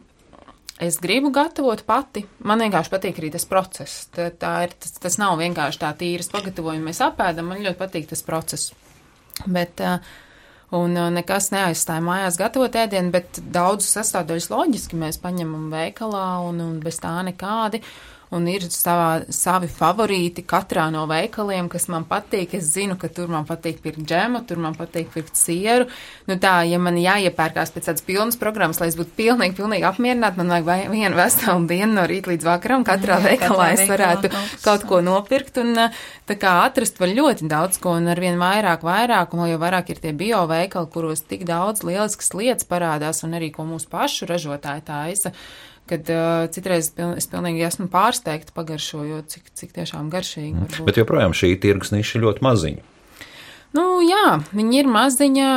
Es gribu gatavot pati. Man vienkārši patīk arī tas process. Tā, tā ir, tas, tas nav vienkārši tā tīras pagatavojuma. Mēs apēdam, man ļoti patīk tas process. Bet, uh, un uh, nekas neaizstāja mājās gatavot ēdienu, bet daudzus sastāvdaļus loģiski mēs paņemam veikalā un, un bez tā nekādi. Uh, un ir savā, savi favorīti katrā no veikaliem, kas man patīk. Es zinu, ka tur man patīk pirkt džemu, tur man patīk pirkt sieru. Nu tā, ja man jāiepērkās pēc tādas pilnas programmas, lai es būtu pilnīgi, pilnīgi apmierināta, man vajag vienu veselu dienu no rīta līdz vakaram. Katrā Jā, veikalā es varētu kaut ko nopirkt un tā kā atrast var ļoti daudz ko un arvien vairāk, vairāk, un jau vairāk ir tie bio veikali, kuros tik daudz lieliskas lietas parādās un arī ko mūsu pašu ražotāji taisa kad uh, citreiz piln, es pilnīgi esmu pārsteigta pagaršojot, cik, cik tiešām garšīgi. Mm. Varbūt. Bet joprojām šī tirgus niša ļoti maziņa. Nu, jā, viņi ir maziņā,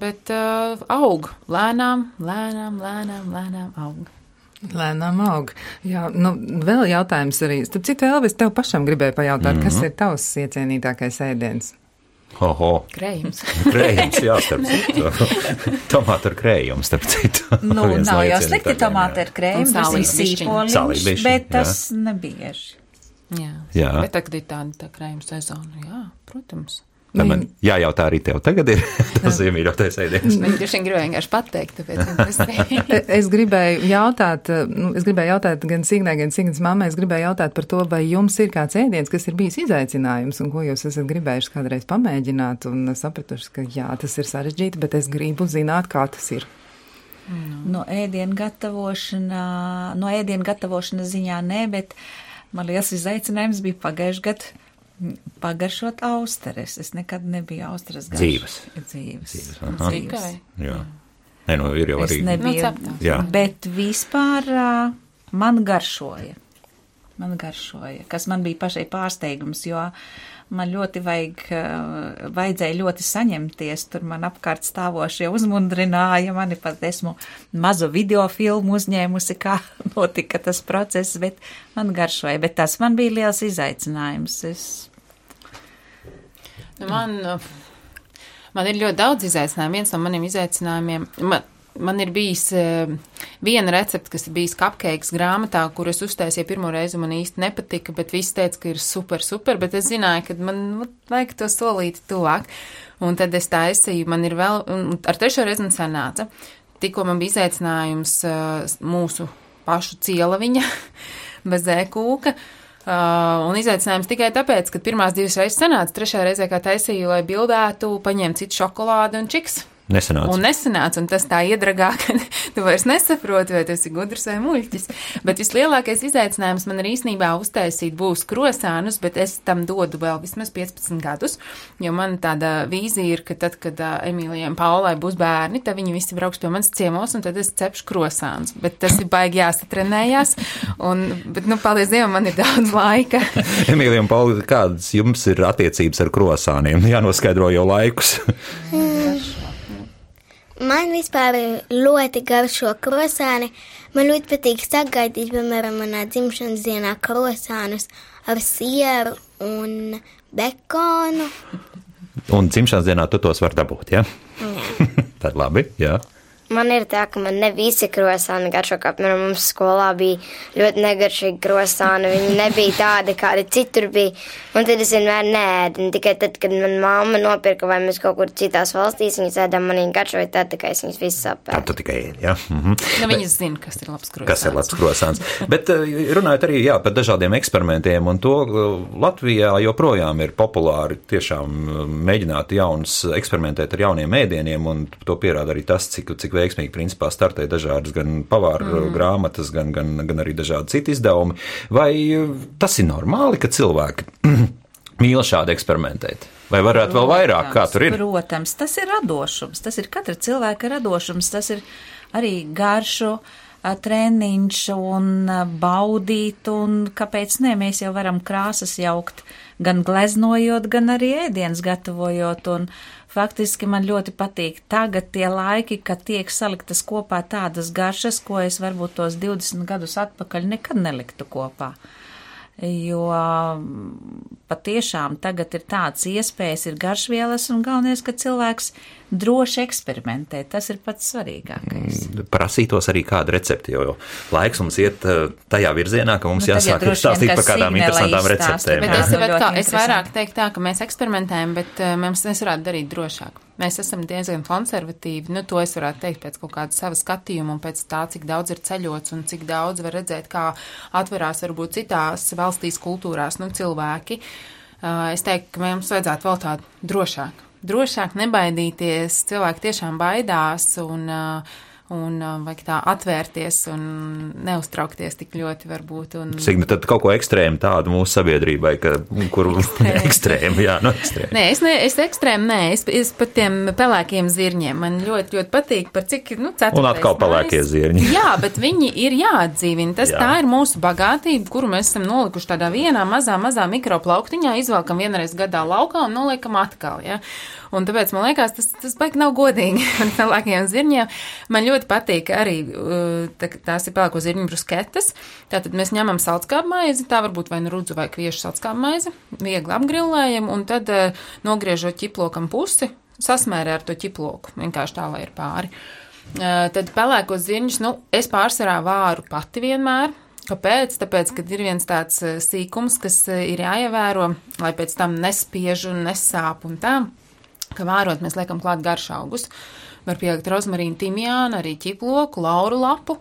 bet uh, aug lēnām, lēnām, lēnām, lēnām aug. Lēnām aug. Jā, nu, vēl jautājums arī. Starp citu, Elvis, tev pašam gribēja pajautāt, mm -hmm. kas ir tavs iecienītākais ēdiens? Oho. Krējums. [LAUGHS] krējums, jā, starp citu. [LAUGHS] Tomātu ar krējumu, starp citu. [LAUGHS] Nu, nav jau slikti tomāti ar krējumu, tas ir sīpoliņš, bet tas nebieži. Jā. jā. Bet tagad ir tāda tā krējuma sezona, jā, protams. Tad man jājautā arī tev tagad ir [LAUGHS] tas iemīļotais ēdiens. Viņi droši vien gribēja vienkārši pateikt, tāpēc [LAUGHS] es gribēju jautāt, nu, es gribēju jautāt gan Signai, gan Signas mammai, es gribēju jautāt par to, vai jums ir kāds ēdiens, kas ir bijis izaicinājums un ko jūs esat gribējuši kādreiz pamēģināt un sapratuši, ka jā, tas ir sarežģīti, bet es gribu zināt, kā tas ir. Mm. No ēdienu gatavošana, no ēdienu gatavošanas ziņā nē, bet man liels izaicinājums bija pagājuši gadu pagaršot austeres. Es nekad nebiju austeres garš. Dzīves. Dzīves. Dzīves. Dzīves. Jā. Nē, nu ir jau arī. Es nebiju, nu, jā. Bet vispār uh, man garšoja. Man garšoja, kas man bija pašai pārsteigums, jo man ļoti vajag, uh, vajadzēja ļoti saņemties. Tur man apkārt stāvošie uzmundrināja, mani pat esmu mazu video filmu uzņēmusi, kā [LAUGHS] notika tas process, bet man garšoja. Bet tas man bija liels izaicinājums. Es Nu, man, man ir ļoti daudz izaicinājumu. Viens no maniem izaicinājumiem. Man, man ir bijis uh, viena recepte, kas ir bijis cupcakes grāmatā, kur es uztaisīju pirmo reizi, man īsti nepatika, bet viss teica, ka ir super, super, bet es zināju, ka man nu, vajag to solīti tuvāk. Un tad es taisīju, man ir vēl, un ar trešo reizi man sanāca. Tikko man bija izaicinājums uh, mūsu pašu cielaviņa [LAUGHS] bez ēkūka. Uh, Uh, un izaicinājums tikai tāpēc, ka pirmās divas reizes sanāca, trešajā reizē, kā taisīju, lai bildētu, paņēmu citu šokolādi un čiks. Nesanāca. Un nesanāca, un tas tā iedragā, [LAUGHS] ka tu vairs nesaproti, vai tas ir gudrs vai muļķis. Bet vislielākais izaicinājums man ir īstenībā uztaisīt būs krosānus, bet es tam dodu vēl vismaz 15 gadus, jo man tāda vīzija ir, ka tad, kad uh, Emīlijai un Paulai būs bērni, tad viņi visi brauks pie manas ciemos, un tad es cepšu krosānus. Bet tas ir baigi jāsatrenējās, un, bet, nu, paldies Dievam, man ir daudz laika. [LAUGHS] Emīlijai un Pauli, kādas jums ir attiecības ar krosāniem? [LAUGHS] Jānoskaidro jau laikus. Man vispār ļoti garšo krosāni. Man ļoti patīk sagaidīt, piemēram, manā dzimšanas dienā krosānus ar sieru un bekonu. Un dzimšanas dienā tu tos var dabūt, ja? Jā. [LAUGHS] Tad labi, jā. Man ir tā, ka man ne visi krosāni garšo, kā piemēram mums skolā bija ļoti negaršīgi krosāni. Viņi nebija tādi, kādi citur bija. Un tad es vienmēr nēdu. Tikai tad, kad man mamma nopirka vai mēs kaut kur citās valstīs viņas ēdam, man viņa garšoja tad, kad es viņas visas apēdu. Tu tikai jā. Mhm. Nu, viņas zina, kas ir labs krosāns. Kas ir labs krosāns. Bet eh, runājot arī, jā, par dažādiem eksperimentiem un to Latvijā joprojām ir populāri tiešām eh, mēģināt jauns, eksperimentēt ar jauniem ēdieniem un to pierāda arī tas, cik, cik veiksmīgi principā startē dažādas gan pavāru mm. grāmatas, gan, gan, gan arī dažādi citi izdevumi. Vai tas ir normāli, ka cilvēki [CLEARS THROAT] mīl šādi eksperimentēt? Vai varētu protams, vēl vairāk, kā tur ir? Protams, tas ir radošums, tas ir katra cilvēka radošums, tas ir arī garšu treniņš un baudīt, un kāpēc ne, mēs jau varam krāsas jaukt, gan gleznojot, gan arī ēdienas gatavojot, un faktiski man ļoti patīk tagad tie laiki, kad tiek saliktas kopā tādas garšas, ko es varbūt tos 20 gadus atpakaļ nekad neliktu kopā. Jo mm, patiešām tagad ir tādas iespējas, ir garšvielas, un galvenais, ka cilvēks droši eksperimentē. Tas ir pats svarīgākais. Prasītos arī kādu recepti, jo laiks mums iet eh, tajā virzienā, ka mums Nu, jāsāk stāstīt par kādām interesantām receptēm. Bet es, Ļoti atkal, es vairāk teiktu tā, ka mēs eksperimentējam, bet uh, mums mēs varētu darīt drošāk. Mēs esam diezgan konservatīvi. Nu, to es varētu teikt pēc kaut kāda sava skatījuma un pēc tā, cik daudz ir ceļots un cik daudz var redzēt, kā atverās varbūt citās valstīs kultūrās nu, cilvēki. Es teiktu, ka mums vajadzētu vēl tādu drošāku. Drošāk nebaidīties, cilvēki tiešām baidās un uh, un uh, vajag tā atvērties un neuztraukties tik ļoti varbūt. Un... Cik nu tad kaut ko ekstrēmu tādu mūsu sabiedrībai, ka, kur [LAUGHS] [LAUGHS] ekstrēmu, jā, nu ekstrēmu. Nē, es, ne, es ekstrēmi nē, es, es par tiem pelēkiem zirņiem. Man ļoti, ļoti patīk, par cik, nu, ceturtais Un atkal pelēkie mājas. zirņi. Jā, bet viņi ir jāatdzīvina. Tas Jā. Jā. tā ir mūsu bagātība, kuru mēs esam nolikuši tādā vienā mazā, mazā mikroplauktiņā, izvelkam vienreiz gadā laukā un noliekam atkal. Ja? Un tāpēc man liekas, tas, tas baigi nav godīgi [LAUGHS] ar pelēkajiem zirņiem. Man ļoti patīk arī uh, tā, tās ir pelēko zirņu brusketes. Tātad mēs ņemam salckābu maizi, tā varbūt vai nu rudzu vai kviešu salckābu maizi, viegli apgrillējam un tad uh, nogriežot ķiplokam pusi, sasmērē ar to ķiploku, vienkārši tā, lai ir pāri. Uh, Tad pelēkos zirņus, nu, es pārsvarā vāru pati vienmēr. Kāpēc? Tāpēc, ka ir viens tāds sīkums, kas ir jāievēro, lai pēc tam nespiež un nesāp un tā, ka vārot mēs liekam klāt garšaugus. Var pielikt rozmarīnu, timjānu, arī ķiploku, lauru lapu,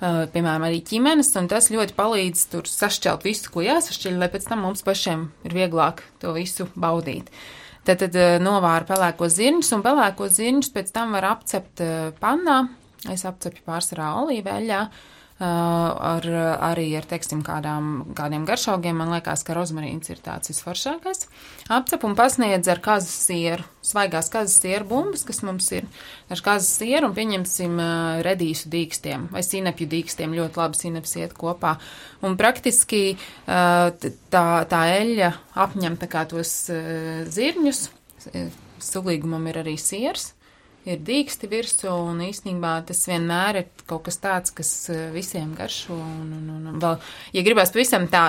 piemēram, arī ķimenes, un tas ļoti palīdz tur sašķelt visu, ko jāsašķeļ, lai pēc tam mums pašiem ir vieglāk to visu baudīt. Tad, tad novāra pelēkos zirņus, un pelēkos zirņus pēc tam var apcept pannā. Es apcepju pārsvarā olīveļā. Uh, ar, arī ar, teiksim, kādām, kādiem garšaugiem. Man liekas, ka rozmarīns ir tāds visforšākais. Apcep un pasniedz ar kazas sieru, svaigās kazas sieru bumbas, kas mums ir. Ar kazas sieru un pieņemsim uh, redīsu dīkstiem vai sinepju dīkstiem. Ļoti labi sineps iet kopā. Un praktiski uh, tā, tā eļļa apņem tā kā tos uh, zirņus. Sulīgumam ir arī siers ir dīksti virsū, un īstenībā tas vienmēr ir kaut kas tāds, kas eh, visiem garšo. Un, un, un, un vēl, ja gribēs pavisam tā,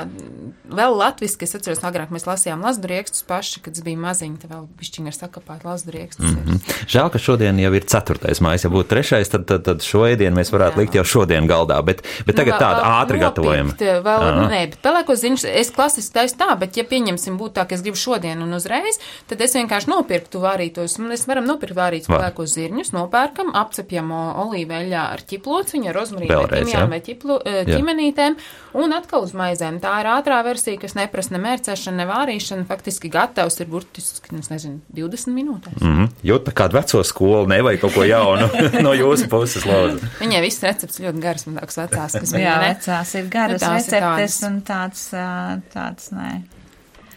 vēl latviski, es atceros, agrāk mēs lasījām lasduriekstus paši, kad es biju maziņa, tad vēl bišķiņi ar sakapāt lasduriekstus. Mm -hmm. Žēl, ka šodien jau ir ceturtais mājas. Ja būtu trešais, tad, tad, tad šo ēdienu mēs varētu Jā. likt jau šodien galdā. Bet, bet tagad tāda ātri gatavojama. Vēl, Aha. nē, bet pelēkos ziņus es klasiski taisu tā, bet ja pieņemsim būtu tā, ka es gribu šodien un uzreiz, tad es vienkārši nopirktu vārītos. Mēs varam nopirkt vārītus Var. Pelēkos zirņus, nopērkam, apcepjam olīveļā ar ķiplociņu, ar rozmarīnu, jā. timjānu vai ķiplu, Jā. ķimenītēm un atkal uz maizēm. Tā ir ātrā versija, kas neprasa ne mērcēšanu, ne vārīšanu. Faktiski gatavs ir burtiski, es nezinu, 20 minūtēs. Mm -hmm. Jūta kādu veco skolu, nevajag kaut ko jaunu [LAUGHS] no jūsu puses, lūdzu. Viņai viss recepts ļoti gars, man liekas, vecās, kas Jā, bija. ne? vecās ir garas Nu, receptes un tāds, tāds, nē.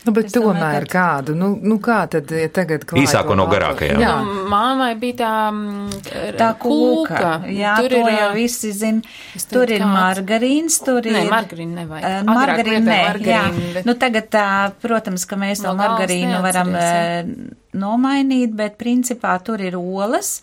Nu, bet Es domāju, tomēr ka- kādu, nu, nu kā tad ja tagad klāt Īsāko no garākajām. Jā. Nu, Māmai bija tā, mm, Tā kūka. Jā, tur to ir jau visi teiktu, Tur ir kāds? margarīns, tur ir. Nē, margarīnu nevajag. Uh, lietoja nē, jā. margarīnu, bet- Nu, tagad, tā, protams, ka mēs No to galvas margarīnu varam uh, nomainīt, bet principā tur ir olas,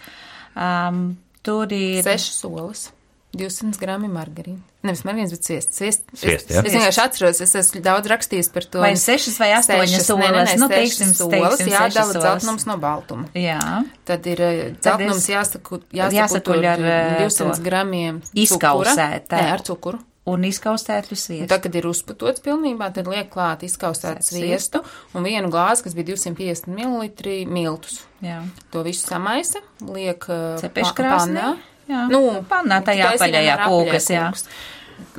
um, tur ir. Sešas solis. 200 gramu margarīnu. Nevis margarīns, bet sviests. Sviest, Sviests, es, es vienkārši atceros, es esmu daudz rakstījis par to. Vai sešas vai astoņas nē, Nu, teiksim, solis, jādala dzeltenums no baltuma. Jā. Tad ir eh, dzeltenums jāsaku, jāsakuļ ar, eh, 200 to gramiem izkausēta. cukura. Nē, ar cukuru. Un izkaustētu Un sviestu. tad, kad ir uzputots pilnībā, tad liek klāt izkausētu sviestu un vienu glāzi, kas bija 250 ml miltus. Jā. To visu samaisa, liek Cepešu pa- krāsnī? pannā. Jā. Nu, Pannā tajā apaļajā kūkas, jā. kūkas.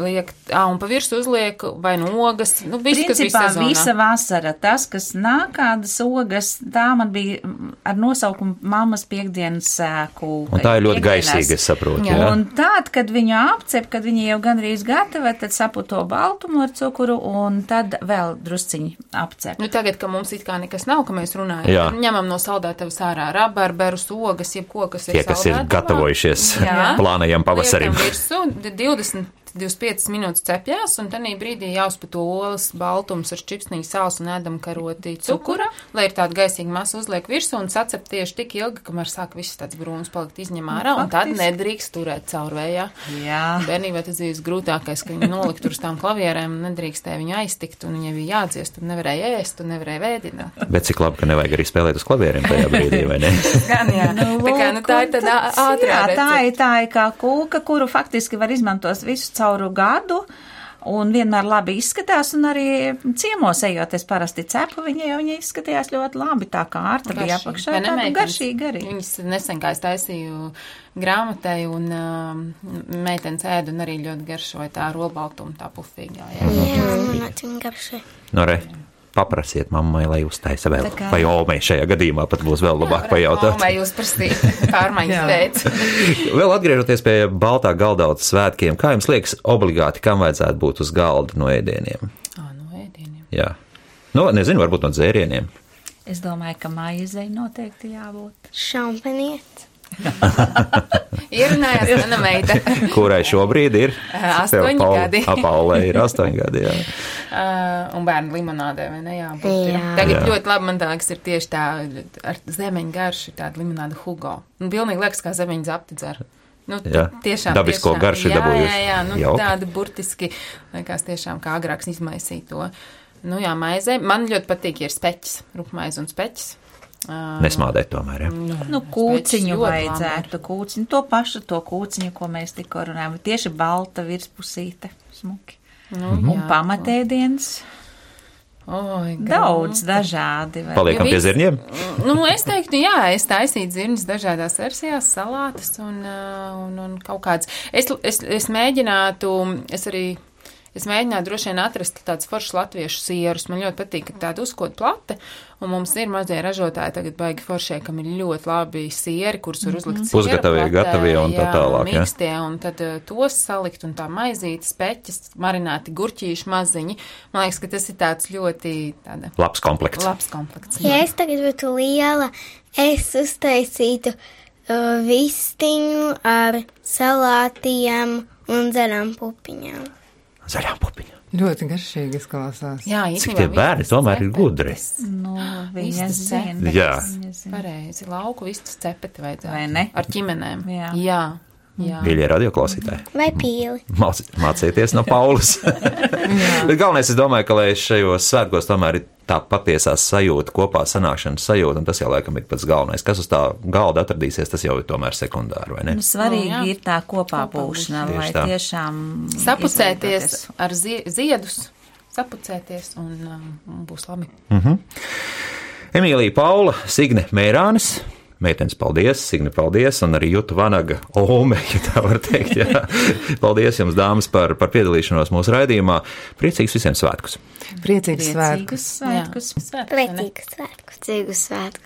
Liek, ā, un pa virsmu uzliek vai nu ogas, nu, viss, kas bija Principā visa vasara, tas, kas nāk kādas ogas, tā man bija ar nosaukumu mammas piekdienas sēku. Un tā ir ļoti gaisīga, es saprotu. Jā. Jā. Un tad, kad viņu apcep, kad viņi jau gandrīz gatava, tad saputo baltumu ar cukuru un tad vēl drusciņi apcep. Nu, tagad, ka mums it kā nekas nav, ka mēs runājam, Jā. ņemam no saldētavas ārā rabarberus, ogas, jebko, kas Tie, ir kas ir gatavojušies Jā. plānajam pavasarim. Liekam Virsū, 20, 25 minūtes cepjās, un tad brīdī jāuzpato olas, baltums ar čipsnīgu sāls un ēdam karoti cukura, lai ir tāda gaisīga masa uzliek virsū un sacep tieši tik ilgi, kamēr sāk viss tāds brūns palikt izņem ārā, un tad nedrīkst turēt caurvējā. Jā. Bērnībā tas bija grūtākais, ka viņi nolikt tur uz tām klavierēm, nedrīkstēja viņu aiztikt, un viņai bija jādziest, un nevarēja ēst, un nevarēja vēdināt. Bet cik labi, ka nevajag arī spēlēt uz klavieriem tajā [LAUGHS] brīdī, vai ne? Gan jā, tā kā nu, tā ir un tāda tad- ātrā Jā, tā ir, tā ir kā kūka, kuru faktiski var izmantot visu cauru gadu. Un vienmēr labi izskatās, un arī ciemos ejot, es parasti cepu viņai, jo viņa izskatījās ļoti labi, tā kā ārta bija Garšīgi. apakšā, Vai ne, tāda meitenes? garšīga arī. Viņas nesen kā es taisīju grāmatai, un uh, meitenes ēda un arī ļoti garšoja tā rolbaltuma, tā pufīgā. Jā. Jā, man atvien garšai. No re, paprasiet mammai, lai uztaisa vēl. Kā- Vai Olmei šajā gadījumā pat būs vēl labāk pajautāt. Vai jūs prasīt [LAUGHS] pārmaiņas pēc? Vēl atgriežoties pie baltā galdautas svētkiem, kā jums liekas obligāti, kam vajadzētu būt uz galda no ēdieniem? Ā, no ēdieniem. Jā. Nu, nezinu, varbūt no dzērieniem. Es domāju, ka maizei noteikti jābūt. Šampaniet. [LAUGHS] Ierunājās mana meita. [LAUGHS] Kurai šobrīd ir? Astoņi Tev, gadi. Ā, Paulai ir astoņi gadi, jā. Uh, un bērnu limonādē, vai ne? Jā, būt, ir. Jā. Tagad Jā. ļoti labi man liekas, ir tieši tā ar zemeņu garšu, tāda limonāda Hugo. Un pilnīgi liekas, kā zemeņu zapti dzer. Nu, Jā. tā tiešām Dabisko tiešām, garšu jā, dabūjuši. Jā, jā, nu, Jauki. tāda burtiski, liekas, tiešām kā agrāks izmaisīt to. Nu, jā, maizē. Man ļoti patīk, ja ir speķis, rupmaize un speķis. Uh, Nesmādēt tomēr, jā. Nu, speķis kūciņu vajadzētu, kūciņu, to pašu to kūciņu, ko mēs tikko runājam, tieši balta virspusīte, smuki. Nu, Un jā, pamatēdiens Oi, daudz dažādi. vai- Paliekam Jo pie zirņiem. Nu, es teiktu, jā, es taisīju zirņus dažādās versijās, salātas un, un, un kaut kādas. Es, es, es mēģinātu, es arī. Es mēģināju droši vien atrast tādus foršus latviešu sierus. Man ļoti patīk, ka tāda uzkota plate, un mums ir mazie ražotāji tagad baigi foršie, kam ir ļoti labi sieri, kurus var uzlikt siera Pusgatavie, platē, gatavie un tā jā, tālāk, jā. Mikstie, un tad uh, tos salikt, un tā maizītes, peķis, marināti gurķīši maziņi. Man liekas, ka tas ir tāds ļoti tāda Labs komplekts. labs komplekts. Ja es tagad būtu liela, es uztaisītu uh, vistiņu ar salātiem un dzeram pupiņām. Zaļām pupiņām. Ļoti garšīgi izklausās. Jā, Cik tie bērni tomēr ir cepetes. gudri. Nu, viņa Vistas zina. Jā. Pareizi, lauku vistas cepeti vajadzētu. Vai ne? Ar ķimenēm. Jā. Jā. Mīļie radioklausītāji, Vai pīli? māc, mācieties no Paulas. [LAUGHS] Bet galvenais, es domāju, ka šajos svētkos tomēr ir tā patiesā sajūta, kopā sanākšanas sajūta, un tas jau laikam ir pats galvenais. Kas uz tā galda atradīsies, tas jau ir tomēr sekundāri, vai ne? Nu, svarīgi Nu, jā. ir tā kopā būšana, lai tā. tiešām Sapucēties ar zie ziedus, sapucēties un um, būs labi. Emīlija Paula, Signe Mērānis. Meitenes, paldies, Signe, paldies, un arī Juta Vanaga, Ome, ja tā var teikt. Jā. [LAUGHS] Paldies jums, dāmas, par, par piedalīšanos mūsu raidījumā. Priecīgs visiem svētkus! Priecīgs svētkus! Priecīgus svētkus! Svētkus, vai ne? Priecīgus svētkus, cīgus svētkus.